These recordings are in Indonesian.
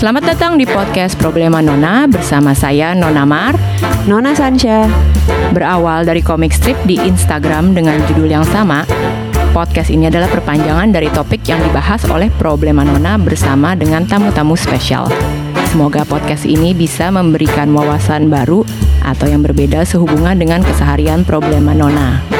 Selamat datang di podcast Problema Nona bersama saya Nona Mar. Nona Sansha. Berawal dari komik strip di Instagram dengan judul yang sama, podcast ini adalah perpanjangan dari topik yang dibahas oleh Problema Nona bersama dengan tamu-tamu spesial. Semoga podcast ini bisa memberikan wawasan baru atau yang berbeda sehubungan dengan keseharian Problema Nona.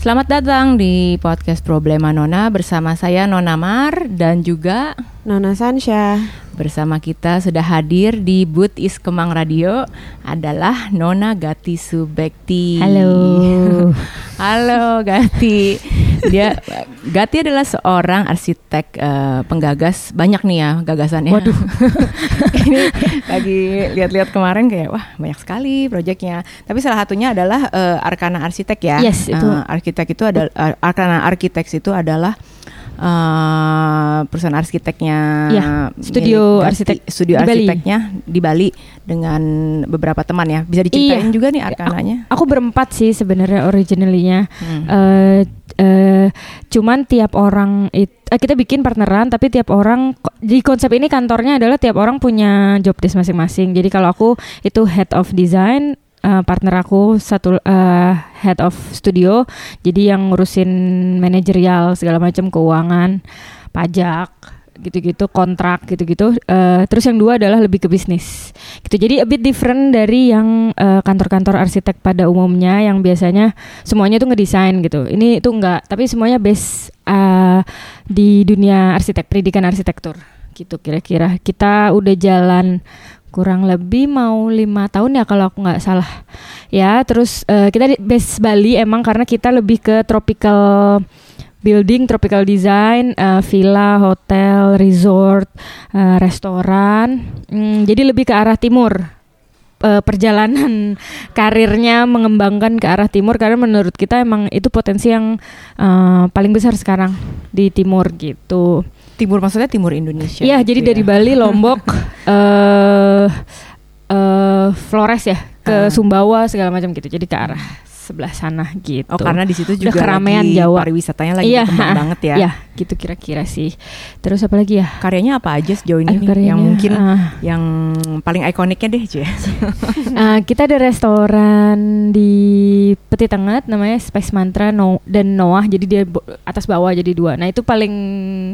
Selamat datang di podcast Problema Nona bersama saya Nona Mar dan juga Nona Sansha. Bersama kita sudah hadir di booth Is Kemang Radio adalah Nona Gati Subekti. Halo. Halo Gati. Dia Gati adalah seorang arsitek uh, penggagas banyak nih ya gagasannya. Waduh. Ini lagi lihat-lihat kemarin kayak wah banyak sekali proyeknya. Tapi salah satunya adalah uh, Arkana Arsitek ya. Yes, itu. Uh, arsitek itu adalah uh, Arkana Architects itu adalah uh, perusahaan arsiteknya Ya, studio milik arsitek studio di Bali. arsiteknya di Bali dengan beberapa teman ya bisa diceritain Iya. juga nih arkananya Aku berempat sih sebenarnya originalnya. Hmm. Eh, eh, cuman tiap orang it, eh, kita bikin partneran tapi tiap orang di konsep ini kantornya adalah tiap orang punya job desk masing-masing. Jadi kalau aku itu head of design eh, partner aku satu eh, head of studio jadi yang ngurusin manajerial segala macam keuangan pajak gitu-gitu kontrak gitu-gitu. Eh, terus yang dua adalah lebih ke bisnis gitu. Jadi a bit different dari yang eh, kantor-kantor arsitek pada umumnya yang biasanya semuanya tuh ngedesain gitu. Ini itu enggak tapi semuanya base eh, di dunia arsitek pendidikan arsitektur gitu kira-kira. Kita udah jalan kurang lebih mau lima tahun ya kalau aku nggak salah. Ya terus eh, kita di base Bali emang karena kita lebih ke tropical building, tropical design, eh, villa, hotel, resort, eh, restoran. Hmm, jadi lebih ke arah timur. Eh, perjalanan karirnya mengembangkan ke arah timur karena menurut kita emang itu potensi yang eh, paling besar sekarang di timur gitu. timur maksudnya timur Indonesia Iya, gitu jadi ya. dari Bali, Lombok, eh eh Flores ya ke Sumbawa segala macam gitu. Jadi ke arah sebelah sana gitu. oh karena di situ Udah juga keramaian lagi Jawa. pariwisatanya lagi Iya, berkembang banget ya Iya, gitu kira-kira sih. Terus apa lagi ya? karyanya apa aja sejauh ini Aduh, karyanya, yang mungkin ah. yang paling ikoniknya deh Cie Eh, kita ada restoran di Peti Tengah namanya Space Mantra no, dan Noah jadi dia atas bawah jadi dua. Nah itu paling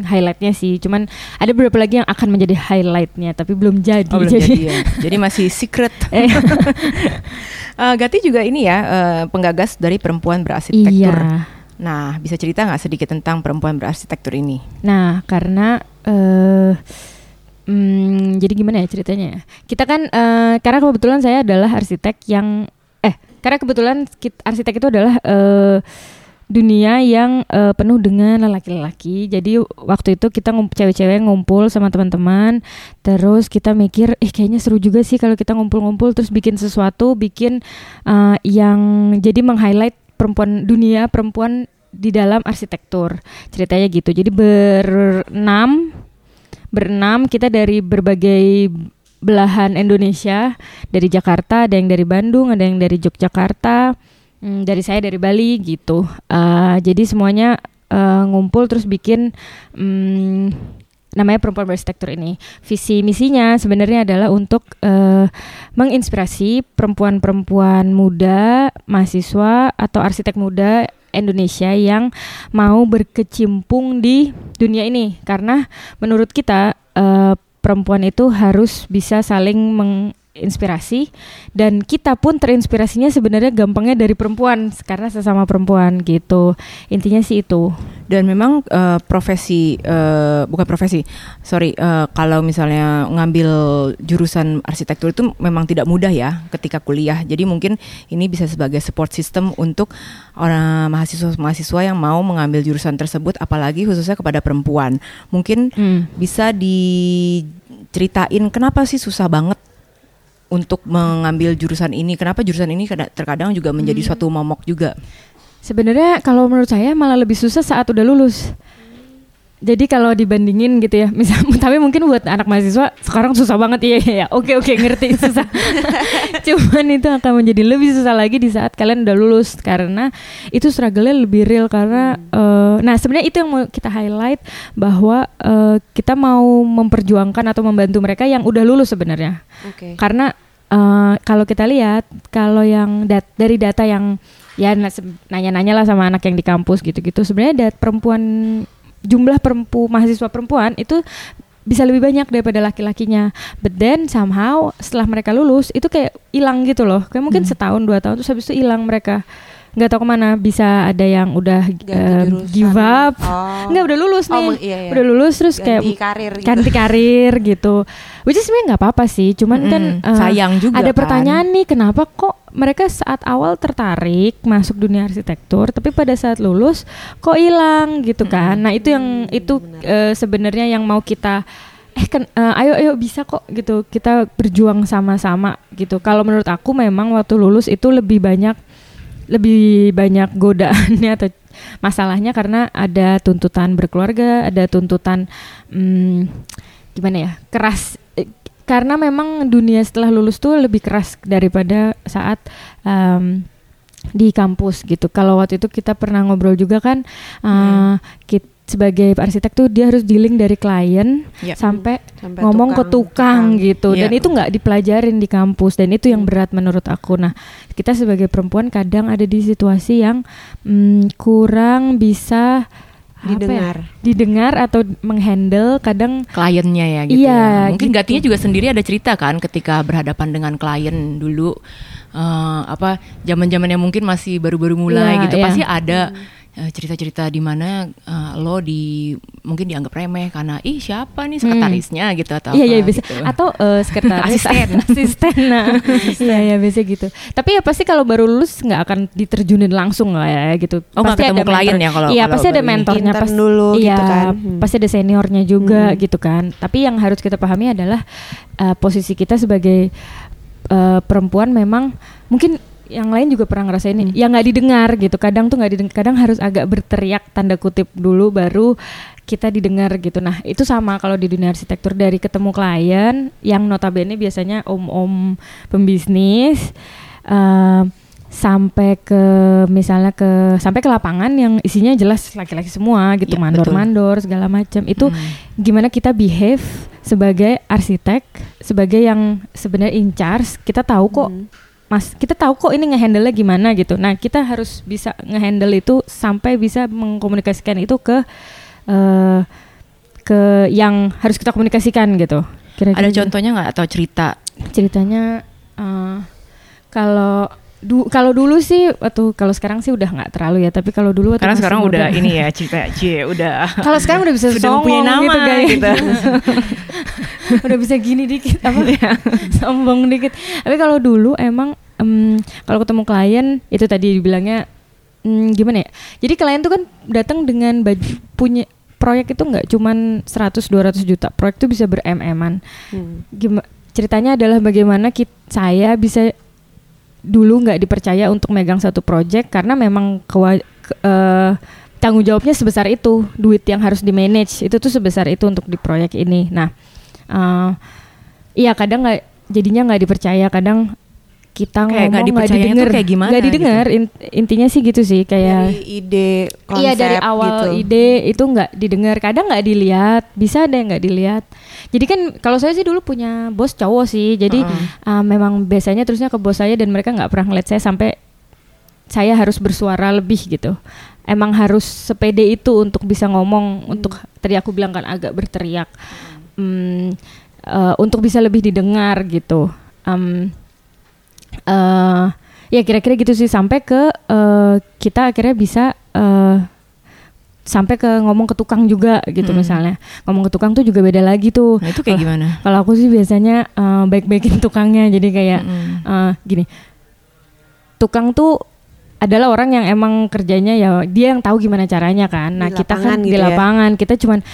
highlightnya sih. Cuman ada beberapa lagi yang akan menjadi highlightnya tapi belum jadi. oh belum jadi ya jadi masih secret Eh, Eh, Gati juga ini ya eh, penggagas dari perempuan berarsitektur iya. nah bisa cerita nggak sedikit tentang perempuan berarsitektur ini Nah, karena eh hmm, jadi gimana ya ceritanya? ya? Kita kan eh, karena kebetulan saya adalah arsitek yang karena kebetulan arsitek itu adalah eh dunia yang eh, penuh dengan lelaki-lelaki. Jadi waktu itu kita cewek-cewek ngumpul sama teman-teman, terus kita mikir, eh kayaknya seru juga sih kalau kita ngumpul-ngumpul terus bikin sesuatu, bikin eh, yang jadi meng-highlight perempuan dunia perempuan di dalam arsitektur. Ceritanya gitu. Jadi berenam berenam kita dari berbagai belahan Indonesia dari Jakarta ada yang dari Bandung ada yang dari Yogyakarta hmm, dari saya dari Bali gitu. Eh, jadi semuanya eh, ngumpul terus bikin hmm, namanya perempuan berarsitektur ini. Visi misinya sebenarnya adalah untuk eh, menginspirasi perempuan-perempuan muda mahasiswa atau arsitek muda Indonesia yang mau berkecimpung di dunia ini. Karena menurut kita eh, perempuan itu harus bisa saling menginspirasi. Dan kita pun terinspirasinya sebenarnya gampangnya dari perempuan karena sesama perempuan gitu. Intinya sih itu. Dan memang eh, profesi eh, bukan profesi sorry eh, kalau misalnya ngambil jurusan arsitektur itu memang tidak mudah ya ketika kuliah. Jadi mungkin ini bisa sebagai support system untuk orang mahasiswa mahasiswa yang mau mengambil jurusan tersebut apalagi khususnya kepada perempuan. Mungkin Hmm. bisa diceritain kenapa sih susah banget untuk mengambil jurusan ini kenapa jurusan ini kada- terkadang juga menjadi Hmm. suatu momok juga Sebenarnya kalau menurut saya malah lebih susah saat udah lulus. Jadi kalau dibandingin gitu ya, misal tapi mungkin buat anak mahasiswa sekarang susah banget iya iya ya. Oke oke ngerti susah. Cuman itu akan menjadi lebih susah lagi di saat kalian udah lulus karena itu struggle-nya lebih real karena eh, nah sebenarnya itu yang mau kita highlight bahwa eh, kita mau memperjuangkan atau membantu mereka yang udah lulus sebenarnya. Oke. Karena eh, kalau kita lihat kalau yang dat dari data yang ya nanya-nanya lah sama anak yang di kampus gitu-gitu sebenarnya dat perempuan jumlah perempu mahasiswa perempuan itu bisa lebih banyak daripada laki-lakinya. But then somehow setelah mereka lulus itu kayak hilang gitu loh. Kayak mungkin setahun dua tahun terus habis itu hilang mereka nggak tahu ke mana. Bisa ada yang udah jurusan. give up, Oh. nggak udah lulus Oh, nih, meng- iya, iya. udah lulus terus kayak Ganti karir gitu. ganti karir gitu. Which is sebenarnya nggak apa-apa sih, cuman kan Mm, eh, sayang juga ada kan. pertanyaan nih kenapa kok mereka saat awal tertarik masuk dunia arsitektur tapi pada saat lulus kok hilang gitu kan. Nah, itu yang itu eh, sebenarnya yang mau kita eh kan eh, ayo ayo bisa kok gitu. Kita berjuang sama-sama gitu. Kalau menurut aku memang waktu lulus itu lebih banyak lebih banyak godaannya atau masalahnya karena ada tuntutan berkeluarga, ada tuntutan hmm, gimana ya keras Eh, karena memang dunia setelah lulus tuh lebih keras daripada saat em, di kampus gitu. Kalau waktu itu kita pernah ngobrol juga kan, eh, kit- sebagai arsitek tuh dia harus dealing dari klien Ya. sampai, Sampai ngomong ke tukang, gitu. Dan Iya. itu nggak dipelajarin di kampus dan itu yang berat menurut aku. Nah, kita sebagai perempuan kadang ada di situasi yang mm, kurang bisa ya, Didengar. didengar atau menghandle kadang kliennya ya gitu Iya, ya. Mungkin gitu. Gatinya juga sendiri ada cerita kan ketika berhadapan dengan klien dulu eh, apa zaman-zaman yang mungkin masih baru-baru mulai Iya, gitu iya. pasti ada eh, cerita-cerita di mana eh, lo di mungkin dianggap remeh karena ih siapa nih sekretarisnya? Gitu atau iya apa iya bisa gitu. atau eh, sekretaris. Asisten. asisten nah. Iya iya biasa gitu. Tapi ya pasti kalau baru lulus nggak akan diterjunin langsung lah ya gitu. Oh, pasti ketemu ada klien mentor- ya kalau- iya kalau pasti ada mentornya pasti dulu iya gitu kan. Hmm. pasti ada seniornya juga gitu kan. Tapi yang harus kita pahami adalah eh, posisi kita sebagai eh, perempuan memang mungkin yang lain juga pernah ngerasain ini yang nggak didengar gitu. Kadang tuh nggak didengar kadang harus agak berteriak tanda kutip dulu baru kita didengar gitu. Nah itu sama kalau di dunia arsitektur. Dari ketemu klien yang notabene biasanya om-om pembisnis eh, sampai ke misalnya ke sampai ke lapangan yang isinya jelas laki-laki semua gitu. Iya, mandor-mandor segala macam. Itu Hmm. gimana kita behave sebagai arsitek sebagai yang sebenarnya in charge kita tahu kok Hmm. Mas kita tahu kok ini ngehandle gimana gitu nah kita harus bisa ngehandle itu sampai bisa mengkomunikasikan itu ke eh, ke yang harus kita komunikasikan gitu kira-kira Ada gitu. contohnya nggak atau cerita? ceritanya eh, kalau du kalau dulu sih waktu kalau sekarang sih udah nggak terlalu ya tapi kalau dulu waktu Karena sekarang muda- udah ini ya cerita C udah kalau sekarang udah bisa Sudah songong mempunyai nama gitu guys. gitu. udah bisa gini dikit apa? Iya. sombong dikit. Tapi kalau dulu emang em, kalau ketemu klien itu tadi dibilangnya mm, gimana ya? Jadi klien tuh kan datang dengan baju punya proyek itu nggak cuman 100 200 juta. Proyek itu bisa ber-mm-an Hmm. Gima- ceritanya adalah bagaimana kit, saya bisa dulu nggak dipercaya untuk megang satu project karena memang kewa- ke- eh, tanggung jawabnya sebesar itu duit yang harus di manage itu tuh sebesar itu untuk di proyek ini. Nah eh, iya kadang nggak jadinya nggak dipercaya kadang kita Kayak ngomong nggak didengar kayak gimana nggak didengar In- intinya sih gitu sih kayak Dari ide konsep Iya dari awal gitu. ide itu nggak didengar, kadang nggak dilihat, bisa ada yang nggak dilihat. Jadi kan kalau saya sih dulu punya bos cowok sih, jadi uh, memang biasanya terusnya ke bos saya dan mereka nggak pernah ngeliat saya sampai saya harus bersuara lebih gitu. Emang harus sepede itu untuk bisa ngomong, untuk tadi aku bilang kan agak berteriak, Hmm, eh, untuk bisa lebih didengar gitu. Em, eh ya kira-kira gitu sih sampai ke eh, kita akhirnya bisa eh, sampai ke ngomong ke tukang juga gitu Mm. misalnya ngomong ke tukang tuh juga beda lagi tuh Nah itu kayak Wah, gimana? kalau aku sih biasanya eh, baik-baikin tukangnya jadi kayak Mm-mm. eh, gini tukang tuh adalah orang yang emang kerjanya ya dia yang tahu gimana caranya kan nah Di kita kan di gitu ya. lapangan kita cuman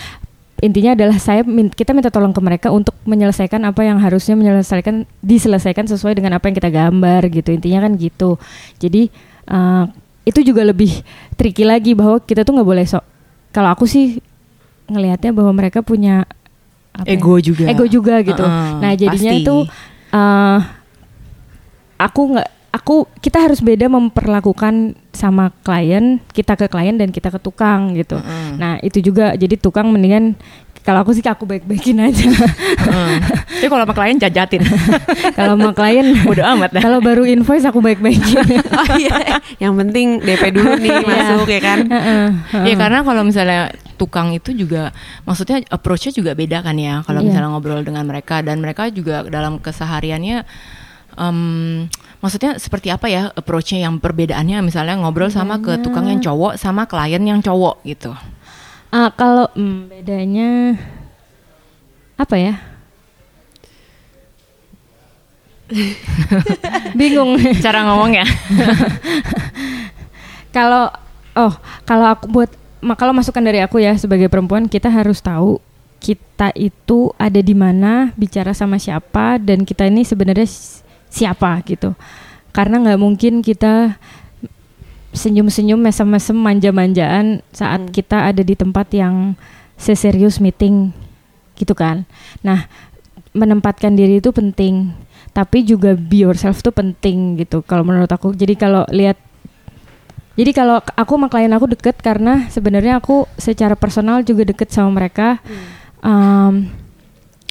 intinya adalah saya kita minta tolong ke mereka untuk menyelesaikan apa yang harusnya menyelesaikan diselesaikan sesuai dengan apa yang kita gambar gitu intinya kan gitu jadi eh, itu juga lebih tricky lagi bahwa kita tuh nggak boleh sok kalau aku sih ngelihatnya bahwa mereka punya apa ya, ego juga ego juga gitu. Heeh, nah jadinya pasti. itu eh aku nggak aku kita harus beda memperlakukan sama klien kita ke klien dan kita ke tukang gitu. Heeh. Nah itu juga jadi tukang mendingan kalau aku sih aku baik-baikin aja. Heeh. Tapi kalau sama klien jajatin kalau sama klien Bodo amat dah kalau baru invoice aku baik-baikin. Oh iya, yang penting DP dulu nih masuk ya kan. Ya karena kalau misalnya tukang itu juga maksudnya approach-nya juga beda kan ya kalau Iya. misalnya ngobrol dengan mereka dan mereka juga dalam kesehariannya em, maksudnya seperti apa ya approach-nya yang perbedaannya misalnya ngobrol sama ke tukang yang cowok sama klien yang cowok gitu. Ah, kalau hmm, bedanya apa ya? Bingung. Cara ngomongnya. Kalau oh, kalau aku buat kalau masukan dari aku ya sebagai perempuan kita harus tahu kita itu ada di mana, bicara sama siapa dan kita ini sebenarnya siapa gitu. Karena nggak mungkin kita senyum-senyum mesem-mesem manja-manjaan saat Hmm. kita ada di tempat yang seserius meeting gitu kan. Nah, menempatkan diri itu penting, tapi juga be yourself tuh penting gitu kalau menurut aku. Jadi kalau lihat jadi kalau aku sama klien aku deket karena sebenarnya aku secara personal juga deket sama mereka. Um,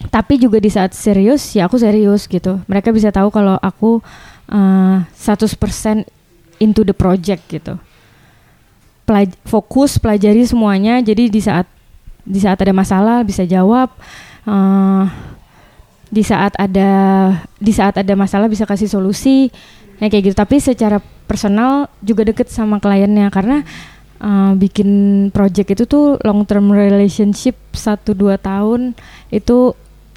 tapi juga di saat serius ya aku serius gitu. Mereka bisa tahu kalau aku uh, 100% into the project gitu. Pelaj- fokus pelajari semuanya. Jadi di saat di saat ada masalah bisa jawab. uh, di saat ada di saat ada masalah bisa kasih solusi ya kayak gitu. Tapi secara personal juga deket sama kliennya karena uh, bikin project itu tuh long term relationship 1-2 tahun itu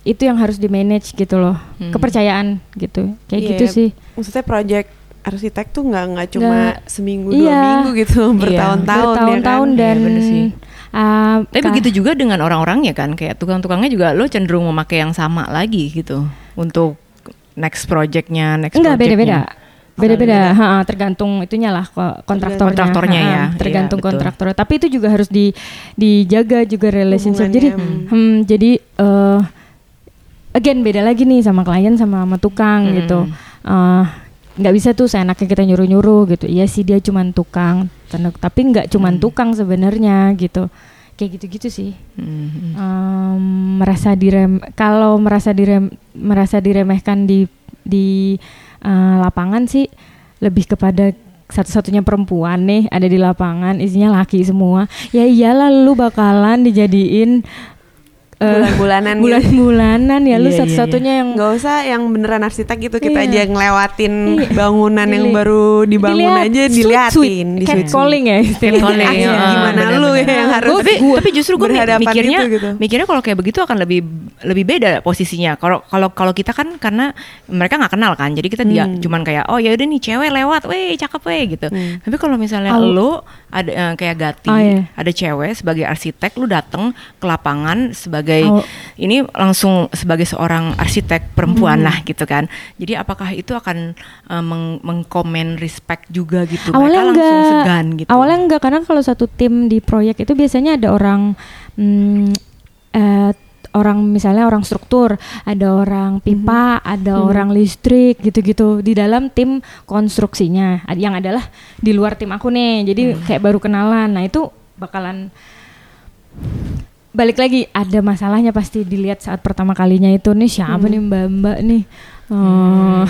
itu yang harus di manage gitu loh. Hmm. kepercayaan gitu. Kayak Iya, gitu sih. Maksudnya project arsitek tuh nggak nggak cuma Nggak- seminggu dua Iya. minggu gitu bertahun-tahun ya bertahun-tahun kan. dan Iya, sih. uh, Tapi ka- begitu juga dengan orang-orangnya kan kayak tukang-tukangnya juga lo cenderung memakai yang sama lagi gitu untuk next projectnya next enggak beda-beda. Beda-beda. ha, tergantung itunya lah ko- kontraktornya. Kontraktornya Ha, ya. tergantung Iya, betul. kontraktornya. Tapi itu juga harus di dijaga juga relationship. Jadi Hubungannya, hmm, jadi eh again beda lagi nih sama klien sama sama tukang Mm. gitu Eh, nggak bisa tuh seenaknya kita nyuruh-nyuruh gitu iya sih dia cuman tukang tapi nggak cuman Mm. tukang sebenarnya gitu kayak gitu-gitu sih Mhm. Em, merasa direm kalau merasa direm merasa diremehkan di di eh, lapangan sih lebih kepada satu-satunya perempuan nih ada di lapangan isinya laki semua ya iyalah lu bakalan dijadiin eh, bulan-bulanan gitu. bulan-bulanan ya lu Iya, iya, satu-satunya yang nggak usah yang beneran arsitek gitu kita Iya. aja ngelewatin Iya. bangunan yang Dili- baru dibangun dilihat, aja diliatin di cat calling ya istilahnya. Catcalling, Asli, heeh, gimana benar-benar. lu ya yang harus tapi tapi justru gue mikirnya itu gitu. mikirnya kalau kayak begitu akan lebih lebih beda posisinya kalau kalau kalau kita kan karena mereka nggak kenal kan jadi kita dia Hmm. cuman kayak oh ya udah nih cewek lewat weh cakep weh gitu Hmm. tapi kalau misalnya Au. lo ada eh, kayak Gati Oh, iya. ada cewek sebagai arsitek lu dateng ke lapangan sebagai Au. ini langsung sebagai seorang arsitek perempuan Hmm. lah gitu kan jadi apakah itu akan eh, meng- mengkomen respect juga gitu awalnya mereka langsung enggak segan gitu awalnya enggak karena kalau satu tim di proyek itu biasanya ada orang hmm, eh, orang misalnya orang struktur ada orang pipa ada Mhm. orang listrik gitu-gitu di dalam tim konstruksinya yang adalah di luar tim aku nih jadi kayak baru kenalan nah itu bakalan balik lagi ada masalahnya pasti dilihat saat pertama kalinya itu nih siapa Hmm. nih mbak-mbak nih Oh.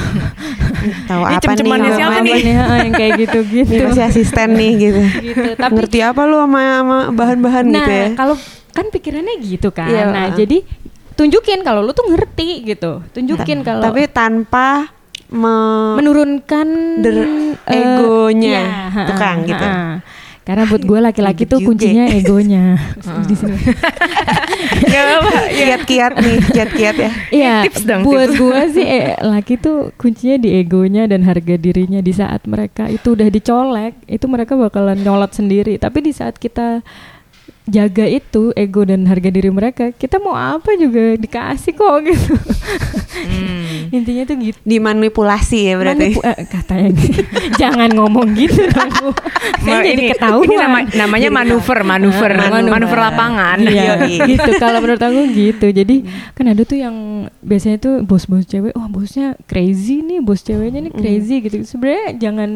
tahu apa nih siapa apa nih? Ha, yang kayak gitu-gitu Ini pasti asisten nih gitu. gitu tapi Ngerti apa lu sama, sama bahan-bahan nah gitu ya? kalau kan pikirannya gitu kan Iya. nah jadi tunjukin kalau lu tuh ngerti gitu tunjukin kalau Tapi tanpa me- menurunkan Der- eh, egonya ya, ha-ha, tukang gitu. ha-ha. karena buat gue laki-laki Ribet tuh kuncinya egonya di sini. Nggak apa-apa, ya. kiat-kiat nih, kiat-kiat ya. Iya, Tips dong, buat gue sih eh, laki tuh kuncinya di egonya dan harga dirinya di saat mereka itu udah dicolek, itu mereka bakalan nyolot sendiri. Tapi di saat kita jaga itu ego dan harga diri mereka kita mau apa juga dikasih kok gitu Hmm. intinya tuh gitu Dimanipulasi ya berarti. Manipu- eh, katanya gitu. jangan ngomong gitu dong. Kan Ma- jadi ini, ketahuan ini nama- namanya manuver, manuver, Manuver. manuver, lapangan. Iya, gitu. Kalau menurut aku gitu. Jadi kan ada tuh yang biasanya tuh bos-bos cewek, wah bosnya crazy nih, bos ceweknya nih crazy gitu. Sebenarnya jangan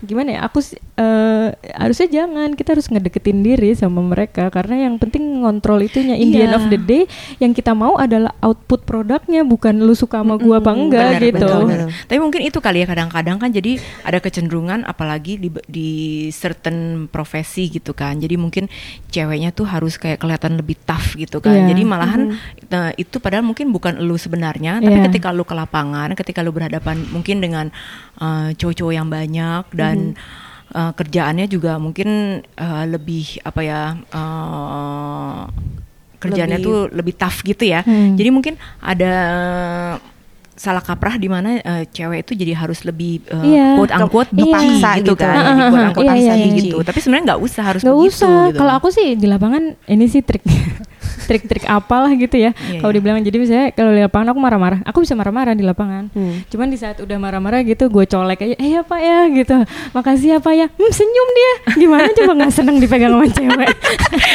gimana ya? Aku eh, harusnya jangan. Kita harus ngedeketin diri sama mereka karena yang penting ngontrol itunya. In the end Iya. of the day, yang kita mau adalah output produknya, bukan lu suka sama gua apa enggak benar, gitu. betul, Betul. betul. Tapi mungkin itu kali ya kadang-kadang kan jadi ada kecenderungan apalagi di di certain profesi gitu kan. Jadi mungkin ceweknya tuh harus kayak kelihatan lebih tough gitu kan. Iya. Jadi malahan nah, itu padahal mungkin bukan lu sebenarnya, tapi Iya. ketika lu ke lapangan, ketika lu berhadapan mungkin dengan uh, cowok-cowok yang banyak dan uh, kerjaannya juga mungkin uh, lebih apa ya uh, kerjaannya Lebih- tuh lebih tough gitu ya. Hmm. Jadi mungkin ada salah kaprah di mana eh, cewek itu jadi harus lebih eh, Iya. quote unquote Iya. dipaksa Dipaksa gitu gitu. kan. Ah, quote unquote iya, iya, iya. gitu. Tapi sebenarnya nggak usah harus Gak begitu usah. gitu. Kalau aku sih di lapangan ini sih trik trik-trik apalah gitu ya. Iya, kalau iya. dibilang jadi misalnya kalau di lapangan aku marah-marah, aku bisa marah-marah di lapangan. Hmm. Cuman di saat udah marah-marah gitu, gue colek aja, eh ya pak ya gitu, makasih ya pak ya, hmm, senyum dia, gimana coba nggak seneng dipegang sama cewek?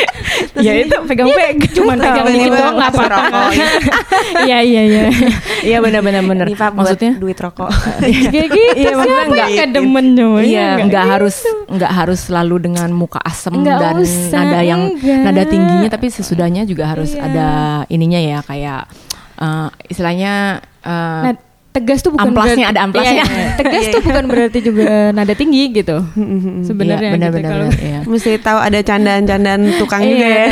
ya itu pegang-pegang. Cuman pegang dikit doang nggak apa-apa. rokok gitu. Iya iya iya. Iya benar-benar benar. Maksudnya duit rokok. Kayak gitu. Iya, maksudnya siapa nggak- cuma Iya, nggak harus nggak harus selalu dengan muka asem dan nada yang nada tingginya, tapi sesudahnya juga harus Iya. ada ininya ya kayak eh, istilahnya eh, Nah, tegas tuh bukan Amplasnya, ada amplasnya. Iya, iya. Tegas tuh bukan berarti juga nada tinggi gitu. Sebenarnya iya, gitu. benar-benar Kalau iya. Mesti tahu ada candaan-candaan tukang juga ya.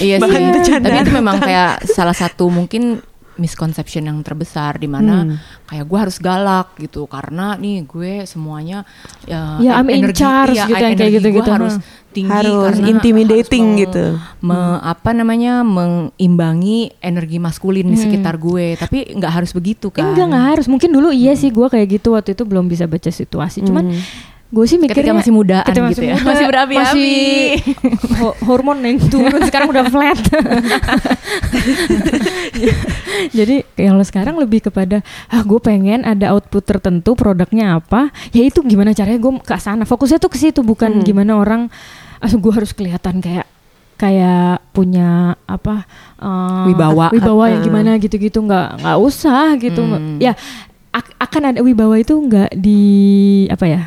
Iya sih. Bahan. Tapi itu memang kayak salah satu mungkin misconception yang terbesar di mana Hmm. kayak gue harus galak gitu karena nih gue semuanya ya, Ya, I'm in charge gitu, yang kayak energi gitu-gitu, gua harus ha. tinggi Harus karena intimidating harus gitu. me- apa namanya mengimbangi energi maskulin di Hmm. sekitar gue tapi nggak harus begitu kan Enggak nggak harus. Mungkin dulu iya sih gue kayak gitu waktu itu belum bisa baca situasi. Cuman gue sih mikirnya ketika masih mudaan ketika gitu ya muda, masih berapi-api masih ho- hormon yang turun sekarang udah flat. Jadi kalau sekarang lebih kepada ah gue pengen ada output tertentu produknya apa, ya itu gimana caranya gue ke sana. Fokusnya tuh ke situ bukan Hmm. gimana orang ah gue harus kelihatan kayak kayak punya apa eh, Wibawa. wibawa yang gimana gitu-gitu nggak nggak usah gitu Hmm. ya ak- akan ada wibawa itu nggak di apa ya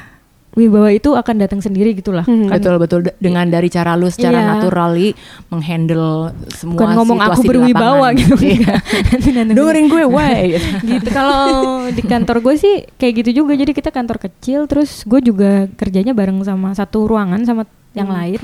wibawa itu akan datang sendiri gitulah. Hmm. Kan- betul betul. Dengan dari cara lu secara Iya. naturally menghandle semua bukan ngomong aku situasi di berwibawa gitu. Iya. Dengerin gue why? Gitu. Kalau di kantor gue sih kayak gitu juga. Jadi kita kantor kecil terus gue juga kerjanya bareng sama satu ruangan sama yang Hmm. lain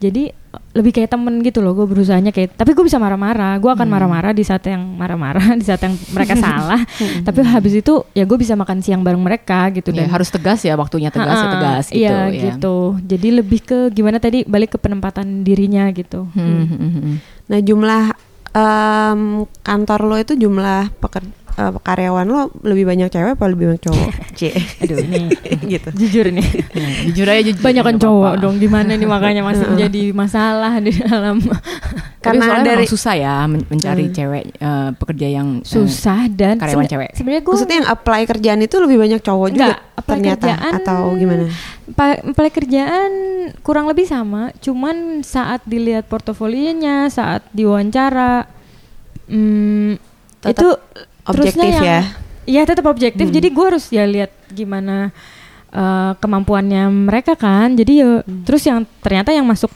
jadi lebih kayak temen gitu loh gue berusahanya kayak tapi gue bisa marah-marah gue akan Hmm. marah-marah di saat yang marah-marah di saat yang mereka salah tapi habis itu ya gue bisa makan siang bareng mereka gitu Ya, dan harus tegas ya waktunya tegas ya tegas gitu iya ya. gitu jadi lebih ke gimana tadi balik ke penempatan dirinya gitu Hmm, hmm, hmm, hmm. Nah jumlah em, kantor lo itu jumlah peker- eh, karyawan lo lebih banyak cewek apa lebih banyak cowok? C. aduh ini gitu. jujur nih Ya, jujur aja jujur banyak kan nggak cowok dong di mana nih makanya masih menjadi masalah di dalam Tapi Karena soalnya dari susah ya men- mencari Hmm. cewek eh, pekerja yang eh, susah dan karyawan sebe- cewek. sebenarnya gue Maksudnya yang apply kerjaan itu lebih banyak cowok juga Enggak, apply ternyata kerjaan- atau gimana? Pa- apply kerjaan kurang lebih sama, cuman saat dilihat portofolionya, saat diwawancara, hmm, Tetap itu objektif terusnya yang- ya? Iya tetap objektif. Hmm. Jadi gue harus ya lihat gimana eh, kemampuannya mereka kan. Jadi ya Hmm. terus yang ternyata yang masuk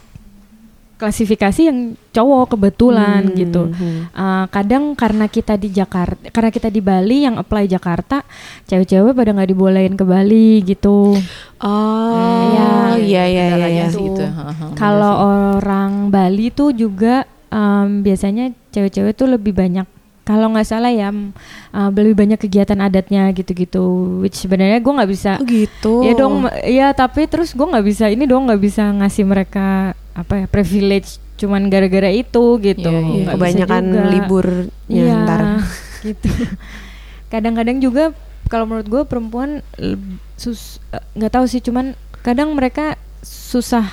klasifikasi yang cowok kebetulan Hmm, gitu. hmm. Uh, kadang karena kita di Jakarta, karena kita di Bali yang apply Jakarta, cewek-cewek pada nggak dibolehin ke Bali gitu. Oh, Iya. iya iya iya iya. sih Gitu. itu. Heeh, bener Kalau orang Bali tuh juga um, biasanya cewek-cewek tuh lebih banyak. Kalau nggak salah ya, uh, lebih banyak kegiatan adatnya gitu-gitu. Which sebenarnya gue nggak bisa. Oh gitu. Ya dong, ya tapi terus gue nggak bisa ini dong nggak bisa ngasih mereka apa ya privilege cuman gara-gara itu gitu. Nggak bisa Kebanyakan liburnya Iya, ntar. gitu. Kadang-kadang juga kalau menurut gue perempuan sus nggak tahu sih, cuman kadang mereka susah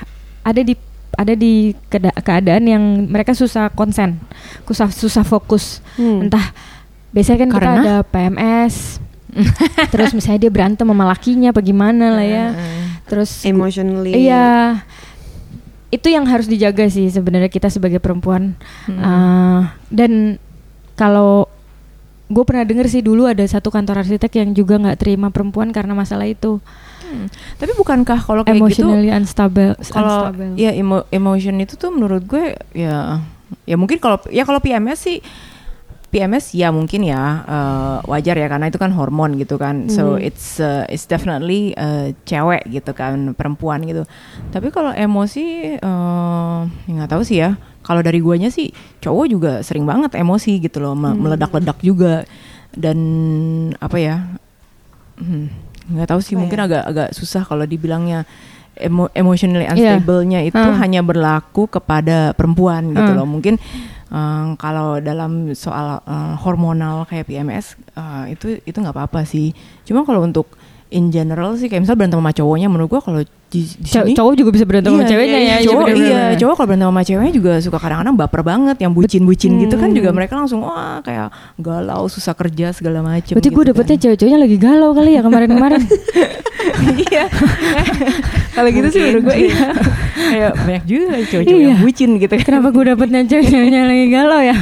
ada di ada di keadaan yang mereka susah konsen, susah susah fokus. Hmm. Entah biasanya kan kita Karena? ada PMS. terus misalnya dia berantem sama lakinya apa gimana lah ya. Terus Emotionally. Iya. Itu yang harus dijaga sih sebenarnya kita sebagai perempuan. Hmm. Uh, dan kalau gue pernah denger sih dulu ada satu kantor arsitek yang juga nggak terima perempuan karena masalah itu Hmm. Tapi bukankah kalau kayak gitu emotionally unstable. kalau unstable. ya emo- emotion itu tuh menurut gue ya ya mungkin kalau ya kalau PMS sih PMS ya mungkin ya eh, wajar ya karena itu kan hormon gitu kan so Hmm. it's uh, it's definitely eh, cewek gitu kan perempuan gitu tapi kalau emosi eh, ya nggak tahu sih ya kalau dari guanya sih cowok juga sering banget emosi gitu loh Hmm. meledak-ledak juga dan apa ya hmm, nggak tahu sih Apa mungkin ya? agak agak susah kalau dibilangnya emo emotionally Iya. unstable-nya itu Hmm. hanya berlaku kepada perempuan gitu Hmm. loh. Mungkin eh, kalau dalam soal eh, hormonal kayak PMS eh, itu itu nggak apa-apa sih. Cuma kalau untuk in general sih kayak misal berantem sama cowoknya menurut gua kalau di, di sini cowok juga bisa berantem sama Iya, ceweknya iya, ya. Cowok, bener-bener. iya, cowok kalau berantem sama ceweknya juga suka kadang-kadang baper banget, yang bucin-bucin gitu kan juga mereka langsung wah kayak galau, susah kerja segala macem. Berarti gue gitu dapetnya kan. cewek-ceweknya lagi galau kali ya kemarin-kemarin. Iya. Kalau gitu sih menurut gue iya. Kayak banyak juga cowok-cowok Iya. yang bucin gitu kan. Kenapa gue dapetnya cewek-ceweknya lagi galau ya?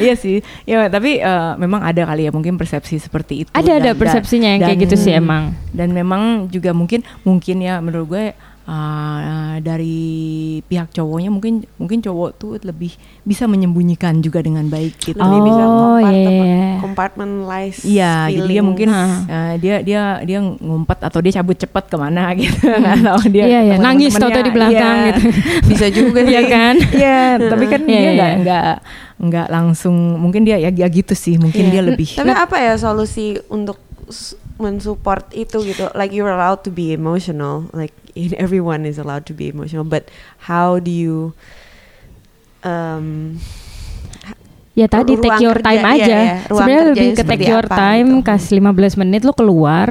Iya sih. Ya tapi eh, memang ada kali ya mungkin persepsi seperti itu. ada ada Dan- persepsinya yang kayak dan- gitu sih emang. Dan memang juga mungkin mungkin ya menurut gue eh, dari pihak cowoknya mungkin mungkin cowok tuh lebih bisa menyembunyikan juga dengan baik gitu. Lebih bisa Oh, compartment- iya. compartmentalize Iya, jadi dia mungkin eh, dia dia dia ngumpet atau dia cabut cepat ke mana gitu, tahu dia. Iya, iya, ketemu nangis tau-tau di belakang Iya. gitu. bisa juga Iya sih. kan? Iya, tapi kan Iya, dia iya, nggak iya. nggak nggak langsung mungkin dia ya, ya gitu sih, mungkin Iya. dia lebih. Tapi apa ya solusi untuk mensupport itu gitu? Like you're allowed to be emotional, like everyone is allowed to be emotional, but how do you um, Ya tadi Ruang take your kerja, time iya, aja. iya. Ruang Sebenarnya lebih ke take your time, gitu. kasih 15 menit lo keluar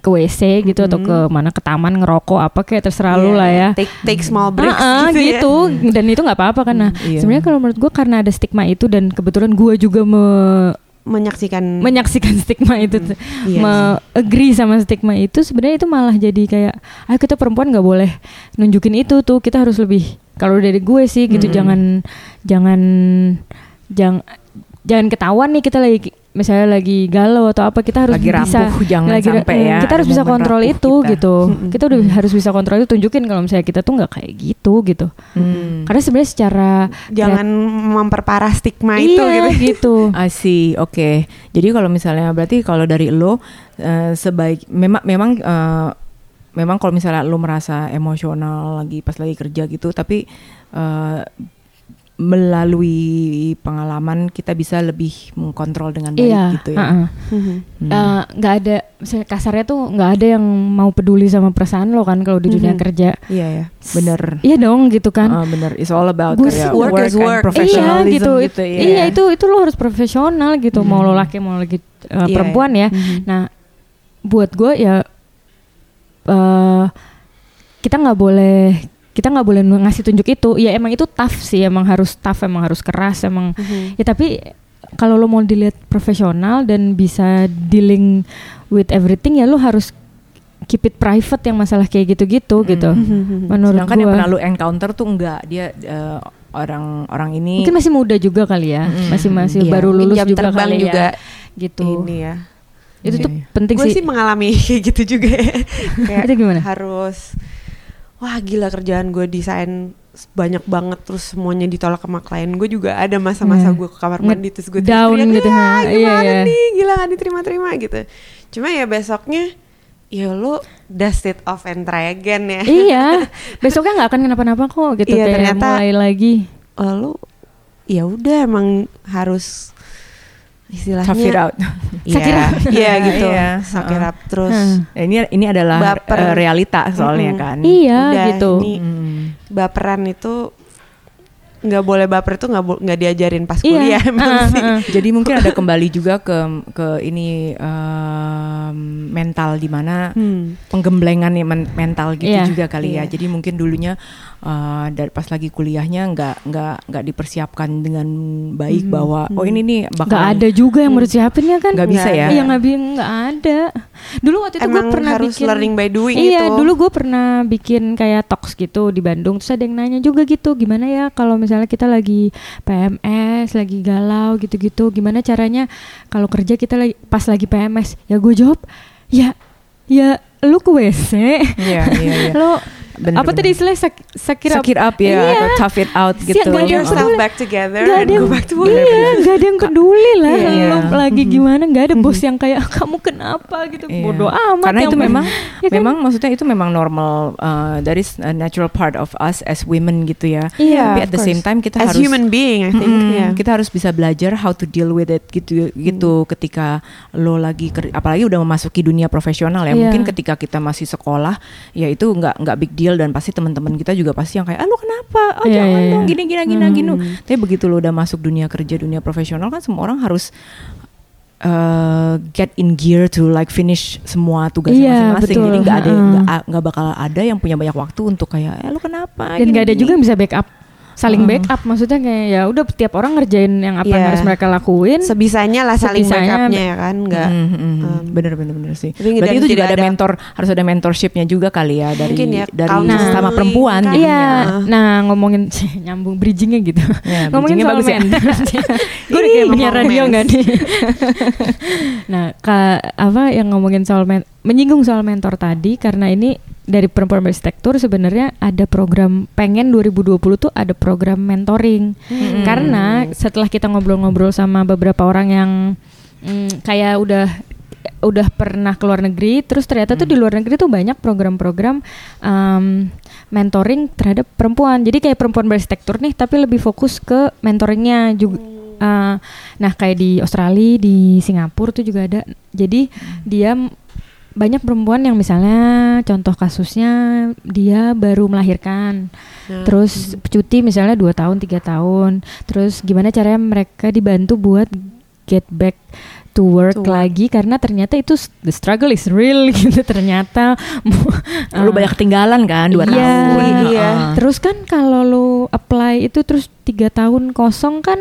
ke WC gitu atau ke mana ke taman ngerokok apa kayak terserah lu yeah, lah ya. Take take small breaks Ah, ah, gitu, ya. gitu dan itu nggak apa-apa kan nah iya. sebenarnya kalau menurut gue karena ada stigma itu dan kebetulan gue juga me- Menyaksikan menyaksikan stigma itu tuh, Iya me- agree sama stigma itu sebenarnya itu malah jadi kayak ah kita perempuan nggak boleh nunjukin itu tuh kita harus lebih kalau dari gue sih gitu Mm-mm. jangan jangan jangan jangan ketahuan nih kita lagi misalnya lagi galau atau apa kita harus Lagi bisa rapuh, jangan lagi sampai ya kita harus bisa kontrol itu kita. gitu Mm-mm. kita udah harus bisa kontrol itu tunjukin kalau misalnya kita tuh nggak kayak gitu gitu Hmm. karena sebenarnya secara jangan memperparah stigma itu iya, gitu. gitu I see, oke. Jadi kalau misalnya berarti kalau dari lo eh, sebaik memang memang eh, memang kalau misalnya lo merasa emosional lagi pas lagi kerja gitu, tapi eh, melalui pengalaman kita bisa lebih mengkontrol dengan baik iya gitu ya. uh-uh. Mhm. Hmm. Eh, nggak ada misalnya kasarnya tuh nggak ada yang mau peduli sama perasaan lo kan kalau di dunia Mhm. kerja Iya ya, bener. iya dong gitu kan Ah, bener. It's all about Gua kayak Work is and work. iya professionalism gitu, gitu, It- ya. iya itu itu lo harus profesional gitu mau lo laki mau lagi uh, Iya, perempuan ya Mhm. nah buat gue ya eh kita nggak boleh kita nggak boleh ngasih tunjuk itu ya emang itu tough sih emang harus tough emang harus keras emang Mhm. ya tapi kalau lo mau dilihat profesional dan bisa dealing with everything ya lo harus keep it private yang masalah kayak gitu-gitu Hmm. gitu Mhm. menurut Sedangkan yang gua. pernah lu encounter tuh enggak dia eh, orang orang ini mungkin masih muda juga kali ya Mm-mm. masih masih Iya, baru lulus jam juga terbang kali juga ya gitu ini ya. itu tuh Iya. penting Gue sih, sih mengalami kayak gitu juga. ya. Kayak Itu gimana? Harus wah gila kerjaan gue desain banyak banget terus semuanya ditolak sama klien gue juga ada masa-masa Iya. gue ke kamar mandi terus gue down gitu, ha. "Ah, Iya, gimana iya." nih gila gak diterima-terima gitu cuma ya besoknya ya lo dust it off and try again ya iya besoknya nggak akan kenapa-napa kok gitu Iya, kayak ternyata- mulai lagi Eh, lo ya udah emang harus istilahnya it out. Iya, iya gitu Iya, suck it uh-uh. up terus Hmm. Nah, ini ini adalah Baper. eh, realita soalnya Mm-mm. kan. iya Udah, gitu ini Hmm. baperan itu nggak boleh baper itu nggak bo- nggak diajarin pas Iya, kuliah emang uh-uh, sih. uh-uh. Jadi mungkin ada kembali juga ke ke ini em, em, mental di mana Hmm. penggemblengan ya men- mental gitu Iya. juga kali ya. Iya. Jadi mungkin dulunya uh, dari pas lagi kuliahnya nggak nggak nggak dipersiapkan dengan baik Mhm. bahwa oh ini nih bakal Nggak ada juga yang menurut siapinnya kan Nggak bisa ya? Iya nggak ada Dulu waktu itu gue pernah harus bikin learning by doing Iya, gitu. dulu gue pernah bikin kayak talks gitu di Bandung. Terus ada yang nanya juga gitu, gimana ya kalau misalnya kita lagi PMS, lagi galau gitu-gitu, gimana caranya kalau kerja kita lagi pas lagi PMS? Ya gue jawab, ya ya lu ke WC, Iya, iya, iya. lo Bener, apa bener. tadi istilah sak, sakira Sakit up ya Iya. atau tough it out Si- gitu. Put ada yourself peduli. back together Gak and yang go back to work. Iya, gak ada yang peduli lah Iya, iya. lo lagi gimana, gak ada bos yang kayak kamu kenapa gitu, Iya. bodoh amat. Karena yang itu memang Ya kan? memang maksudnya itu memang normal uh, that is a natural part of us as women gitu ya. Iya, Tapi at the same course. time kita As harus human being, I think. Mm-mm, yeah. kita harus bisa belajar how to deal with it gitu gitu ketika lo lagi apalagi udah memasuki dunia profesional ya Iya. mungkin ketika kita masih sekolah ya itu nggak nggak big deal dan pasti teman-teman kita juga pasti yang kayak ah lo kenapa oh Iya, jangan iya, dong iya. gini gini gini Hmm. gini tapi begitu lo udah masuk dunia kerja dunia profesional kan semua orang harus uh, get in gear to like finish semua tugasnya Iya, masing-masing jadi nggak ada nggak nggak bakal ada yang punya banyak waktu untuk kayak eh lo kenapa dan nggak ada gini." juga yang bisa backup saling backup maksudnya kayak ya udah tiap orang ngerjain yang apa yang Iya. harus mereka lakuin Sebisanya lah saling Sebisanya, backupnya ya kan, nggak. Mm, mm, mm. um, bener bener bener sih. tapi Berarti dan itu juga ada ada- mentor, harus ada mentorshipnya juga kali ya dari ya, dari counseling sama perempuan. kan. Iya, Heeh. nah ngomongin nyambung bridgingnya gitu. Ya, ngomongin soal bagus ya. mentor. Gue udah kayak punya radio nggak nih? nah, ka, apa yang ngomongin soal men- menyinggung soal mentor tadi karena ini dari perempuan berarsitektur sebenarnya ada program pengen 2020 tuh ada program mentoring. Mm-mm. karena setelah kita ngobrol-ngobrol sama beberapa orang yang mm, kayak udah udah pernah ke luar negeri terus ternyata tuh di luar negeri tuh banyak program-program um, mentoring terhadap perempuan. Jadi kayak perempuan berarsitektur nih tapi lebih fokus ke mentoringnya juga Uh, nah kayak di Australia di Singapura tuh juga ada. Jadi dia m- banyak perempuan yang misalnya contoh kasusnya dia baru melahirkan Nah, terus cuti misalnya dua tahun tiga tahun terus gimana caranya mereka dibantu buat get back to work To work. lagi karena ternyata itu the struggle is real gitu ternyata Lu banyak ketinggalan kan dua Iya, tahun. iya. Terus kan kalau lu apply itu terus tiga tahun kosong kan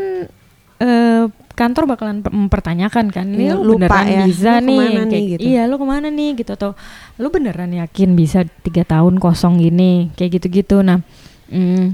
eh, kantor bakalan pe- mempertanyakan kan ini Iya, lu lupa beneran ya, bisa lu nih, ke mana nih, kayak, gitu. iya lu ke mana nih? Gitu atau lu beneran yakin bisa tiga tahun kosong gini? Kayak gitu-gitu. Nah mm,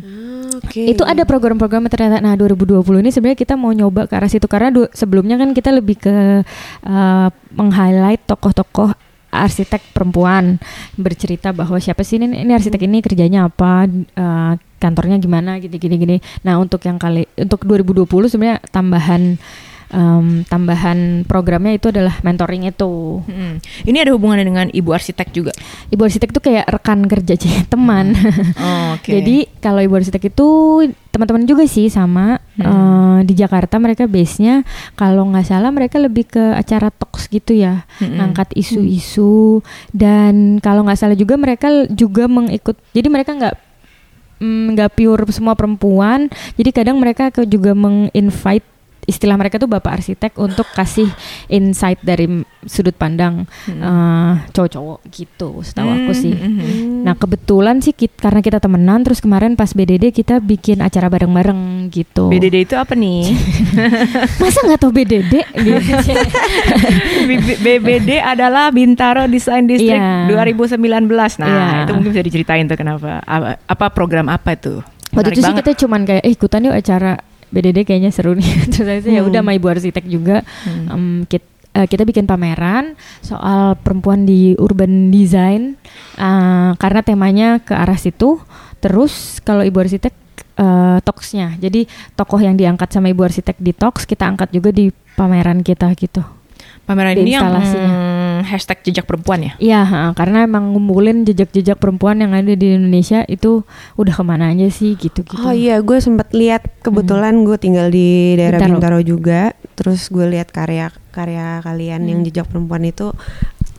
Ah, Oke. itu ada program-program ternyata. Nah 2020 ini sebenarnya kita mau nyoba ke arah situ karena sebelumnya kan kita lebih ke uh, meng-highlight tokoh-tokoh arsitek perempuan bercerita bahwa siapa sih ini, ini arsitek ini kerjanya apa uh, kantornya gimana gitu gini gini. Nah untuk yang kali untuk 2020 sebenarnya tambahan um, tambahan programnya itu adalah mentoring itu Mm-mm. Ini ada hubungannya dengan ibu arsitek juga. ibu arsitek itu kayak rekan kerja sih teman Oh, Oke. Jadi kalau ibu arsitek itu teman-teman juga sih sama Hmm. eh, di Jakarta mereka base-nya kalau nggak salah mereka lebih ke acara talks gitu ya, Mm-mm. ngangkat isu-isu dan kalau nggak salah juga mereka juga mengikut. Jadi mereka nggak mm, nggak pure semua perempuan. Jadi kadang mereka juga menginvite istilah mereka tuh bapak arsitek untuk kasih insight dari sudut pandang Mm-mm. eh, cowok-cowok gitu. Setahu aku sih. Mm-mm. Hmm. Nah kebetulan sih kit- karena kita temenan terus kemarin pas BDD kita bikin acara bareng-bareng gitu. BDD itu apa nih? Masa nggak tahu BDD? BBD adalah Bintaro Design District Iya. 2019. Nah, Iya. itu mungkin bisa diceritain tuh kenapa apa, apa program apa itu? Waktu Menarik itu sih banget. kita cuman kayak eh ikutan yuk acara BDD kayaknya seru nih. terus saya ya Hmm. udah sama ibu arsitek juga Hmm. em, kit- eh, kita bikin pameran soal perempuan di urban design eh, karena temanya ke arah situ. Terus kalau ibu arsitek eh, talksnya, jadi tokoh yang diangkat sama ibu arsitek di talks kita angkat juga di pameran kita gitu. Pameran di ini yang hashtag jejak perempuan ya? Iya, karena emang ngumpulin jejak-jejak perempuan yang ada di Indonesia itu udah ke mana aja sih gitu-gitu. Oh iya, gue sempat lihat kebetulan gue tinggal di daerah Bintaro. Bintaro, juga. Terus gue lihat karya-karya kalian yang Hmm. jejak perempuan itu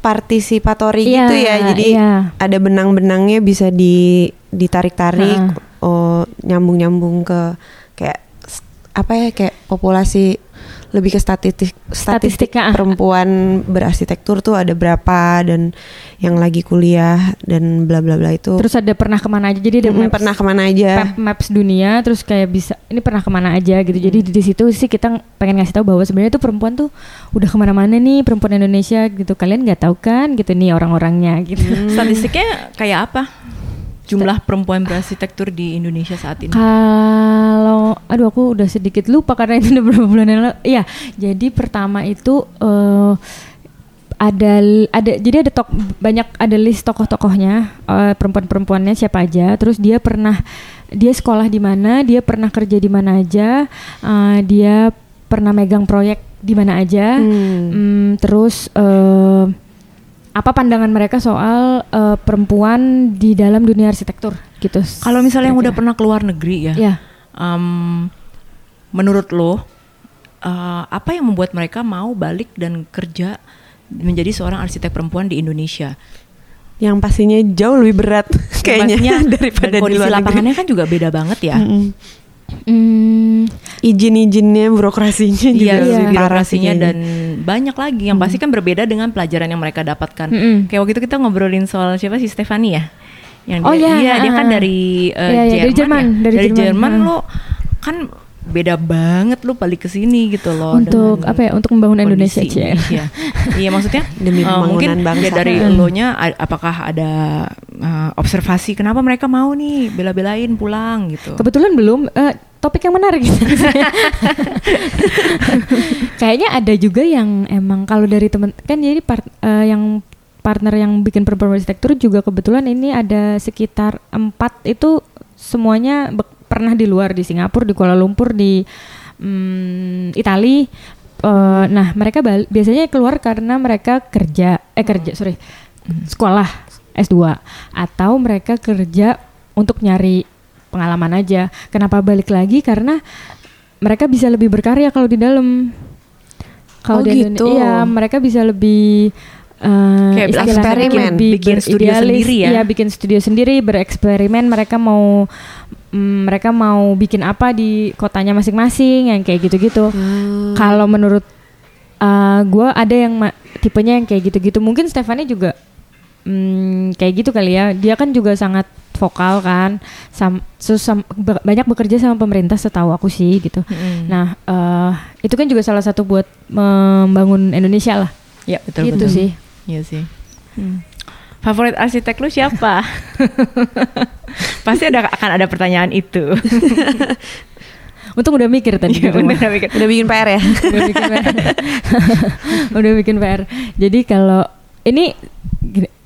partisipatori Iya, gitu ya. Jadi iya. ada benang-benangnya bisa di ditarik-tarik, oh nyambung-nyambung ke kayak apa ya kayak populasi lebih ke statistik statistik Statistik, ah. perempuan berarsitektur tuh ada berapa dan yang lagi kuliah dan bla bla bla itu Terus ada pernah ke mana aja? Jadi ada Mm, maps, pernah ke mana aja map- maps dunia. Terus kayak bisa ini pernah ke mana aja gitu. Jadi di, di situ sih kita pengen ngasih tahu bahwa sebenarnya tuh perempuan tuh udah ke mana-mana nih perempuan Indonesia gitu. Kalian nggak tahu kan gitu nih orang-orangnya gitu. Statistiknya kayak apa? Jumlah perempuan berarsitektur di Indonesia saat ini. Kalau aduh aku udah sedikit lupa karena itu udah beberapa bulan yang lalu. Iya, jadi pertama itu eh ada ada jadi ada tok banyak ada list tokoh-tokohnya eh, perempuan-perempuannya siapa aja. Terus dia pernah dia sekolah di mana, dia pernah kerja di mana aja, eh, dia pernah megang proyek di mana aja. Hmm. Hmm, terus eh, apa pandangan mereka soal eh, perempuan di dalam dunia arsitektur gitu? Kalau misalnya yang udah pernah keluar negeri ya, ya. em, menurut lo eh, apa yang membuat mereka mau balik dan kerja menjadi seorang arsitek perempuan di Indonesia? yang pastinya jauh lebih berat kayaknya pastinya daripada dan di kondisi luar negeri. lapangannya kan juga beda banget ya. Mm-mm. Hmm, izin-izinnya burokrasinya juga Iya, parah sih birokrasinya dan banyak lagi yang pasti kan berbeda dengan pelajaran yang mereka dapatkan. Mm-mm. Kayak waktu itu kita ngobrolin soal siapa sih Stefani ya? Yang Oh, dia, iya, iya, dia kan ah. dari eh, Iya, iya, dari Jerman, ya? dari Jerman, Jerman ah. lo kan beda banget lo balik ke sini gitu loh. untuk apa ya? Untuk membangun Indonesia. Indonesia. iya maksudnya Demi pembangunan mungkin bangsa. ya dari Hmm. lo-nya a- apakah ada eh, observasi kenapa mereka mau nih bela-belain pulang gitu. Kebetulan belum eh, topik yang menarik. Kayaknya ada juga yang emang kalau dari temen kan jadi part, eh, yang partner yang bikin perempuan arsitektur juga kebetulan ini ada sekitar empat itu semuanya be- pernah di luar di Singapura, di Kuala Lumpur, di mm, Itali. Eh, nah mereka biasanya keluar karena mereka kerja, eh kerja sorry sekolah S2 atau mereka kerja untuk nyari pengalaman aja. Kenapa balik lagi? Karena mereka bisa lebih berkarya kalau di dalam. Kalau Oh, di gitu. Iya, mereka bisa lebih eh, Kayak eksperimen, lebih bikin studio sendiri ya? Iya, bikin studio sendiri, bereksperimen. Mereka mau mm, mereka mau bikin apa di kotanya masing-masing yang kayak gitu-gitu. Hmm. Kalau menurut uh, gue ada yang tipenya yang kayak gitu-gitu. Mungkin Stefani juga mm, kayak gitu kali ya. Dia kan juga sangat vokal kan. Sam, sus- sam- be- banyak bekerja sama pemerintah setahu aku sih gitu. Mm-mm. Nah uh, itu kan juga salah satu buat membangun Indonesia lah. ya betul gitu betul. sih. Iya sih. Hmm. Favorit arsitek lu siapa? Pasti ada akan ada pertanyaan itu. Untung udah mikir tadi. di Iya, rumah. bener, mikir. udah bikin PR ya udah bikin PR. udah bikin PR. Jadi kalau ini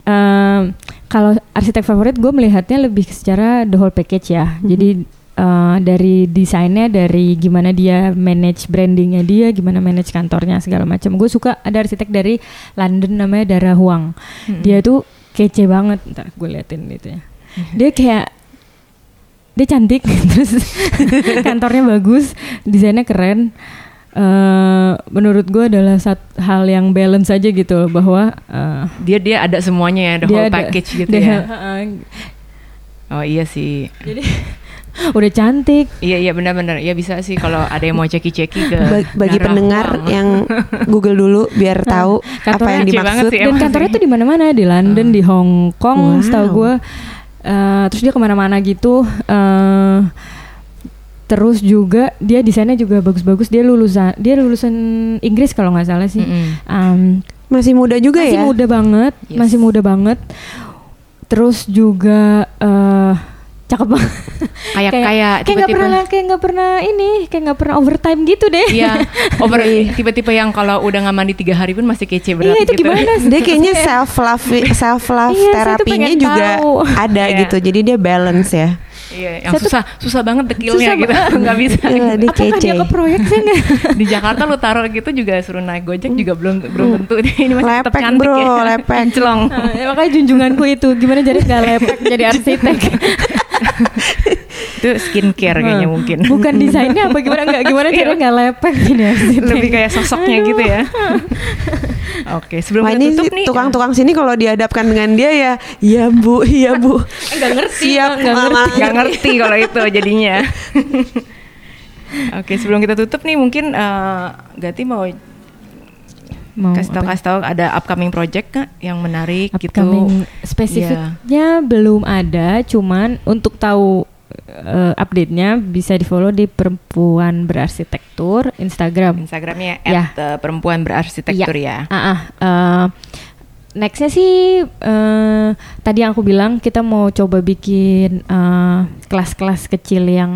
em, kalau arsitek favorit gue melihatnya lebih secara the whole package ya. Jadi eh, dari desainnya, dari gimana dia manage brandingnya dia, gimana manage kantornya segala macam. Gue suka ada arsitek dari London namanya Dara Huang. Dia tuh kece banget. Ntar gue liatin itu ya. Dia kayak dia cantik terus kantornya bagus desainnya keren eh menurut gue adalah satu hal yang balance aja gitu bahwa eh, Dia dia ada semuanya ya, the whole ada- package gitu dia- ya. heeh. Oh iya sih. jadi udah cantik Iya iya benar-benar. Ya bisa sih kalau ada yang mau ceki-ceki ke Ba- bagi pendengar Huang. yang Google dulu biar tahu apa yang dimaksud sih. dan kantornya sih. tuh di mana-mana di London di Hong Kong Wow. setahu gue Eh, terus dia ke mana-mana gitu eh terus juga dia desainnya juga bagus-bagus dia lulusan dia lulusan Inggris kalau nggak salah sih Mm-mm. Em, masih muda juga masih ya muda banget, Yes. masih muda banget. Terus juga eh cakep banget. Kayak kayak kayak nggak pernah kayak nggak pernah ini, kayak nggak pernah overtime gitu deh. Iya, over tipe-tipe yang kalau udah nggak mandi tiga hari pun masih kece berat Iya, itu gitu. gimana sih? dia kayaknya self love self love Iya, terapinya juga tahu. ada Iya. gitu jadi dia balance ya Iya, yang Saya tuh- susah susah banget dekilnya Susah gitu, nggak bisa. Gila, dia Apakah kece dia ke proyek sih nggak? Di Jakarta lu taruh gitu juga suruh naik gojek juga belum belum tentu ini masih tetap Lepek, cantik bro, ya. lepek. Celong. Nah, ya makanya junjunganku itu gimana jadi nggak lepek jadi arsitek. Itu skincare kayaknya mungkin. Bukan desainnya apa gimana nggak gimana jadi nggak lepek jadi arsitek. Lebih kayak sosoknya gitu ya. Oke, sebelum Wah kita ini tutup nih. tukang-tukang sini kalau dihadapkan dengan dia ya, iya bu, iya bu. Nggak ngerti, Siap, nggak ngerti. nggak ngerti kalau itu jadinya. Oke, sebelum kita tutup nih mungkin eh, Gati mau Mau kasih tahu kasih tahu ada upcoming project nggak yang menarik gitu? upcoming spesifiknya belum ada cuman untuk tahu eh, update-nya bisa di follow di perempuan berarsitektur Instagram Instagramnya Ya. at, eh, perempuan berarsitektur ya. Ah, ah, eh, nextnya sih eh, tadi yang aku bilang kita mau coba bikin eh, kelas-kelas kecil yang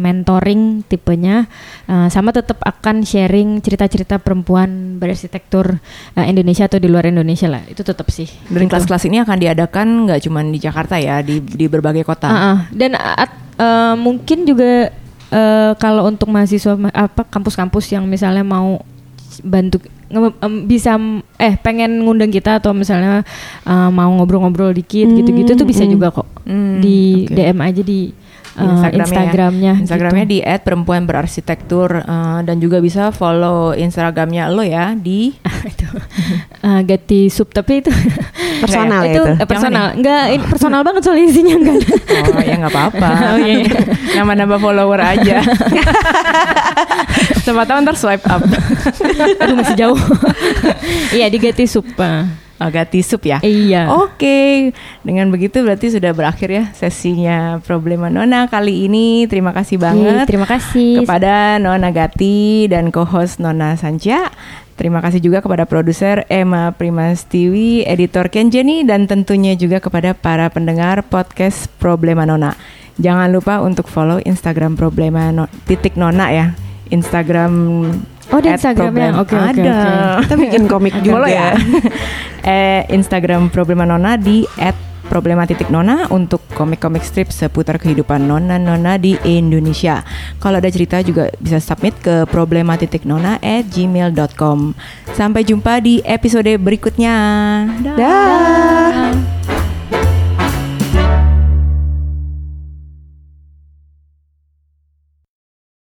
mentoring tipenya, eh, sama tetap akan sharing cerita-cerita perempuan berarsitektur eh, Indonesia atau di luar Indonesia lah. Itu tetap sih. Dan Gitu. kelas-kelas ini akan diadakan nggak cuma di Jakarta ya, di di berbagai kota. Dan at- eh, mungkin juga eh, kalau untuk mahasiswa ma- apa kampus-kampus yang misalnya mau bantu nge- em, bisa eh pengen ngundang kita atau misalnya eh, mau ngobrol-ngobrol dikit Hmm, gitu-gitu tuh bisa hmm. juga kok Hmm, di oke. DM aja di eh, Instagramnya ya. Instagramnya. Instagramnya gitu. di @perempuan berarsitektur eh, dan juga bisa follow Instagramnya lo ya di itu Eh, Gati sub tapi itu Personal ya itu itu? eh, personal enggak ini personal banget soalnya isinya enggak ada. Oh ya nggak apa-apa. Oh, iya, iya. Nambah-nambah follower aja. Siapa tahu ntar swipe up. Aduh masih jauh. Iya di Gati sub. eh. Agak tisup ya. Iya. Oke, dengan begitu berarti sudah berakhir ya sesinya Problema Nona kali ini. Terima kasih Iya, banget terima kasih. kepada Nona Gati dan co-host Nona Sanca. Terima kasih juga kepada produser Emma Primastiwi, editor Ken Jenny, dan tentunya juga kepada para pendengar podcast Problema Nona. Jangan lupa untuk follow Instagram Problema no, titik Nona ya. Instagram Oh, at Instagramnya. Oke, oke, ada. oke. Kita bikin komik Follow juga. ya. eh, Instagram Problema Nona di @problema titik nona untuk komik-komik strip seputar kehidupan nona-nona di Indonesia. Kalau ada cerita juga bisa submit ke problema titik nona at gmail.com. Sampai jumpa di episode berikutnya. Dah.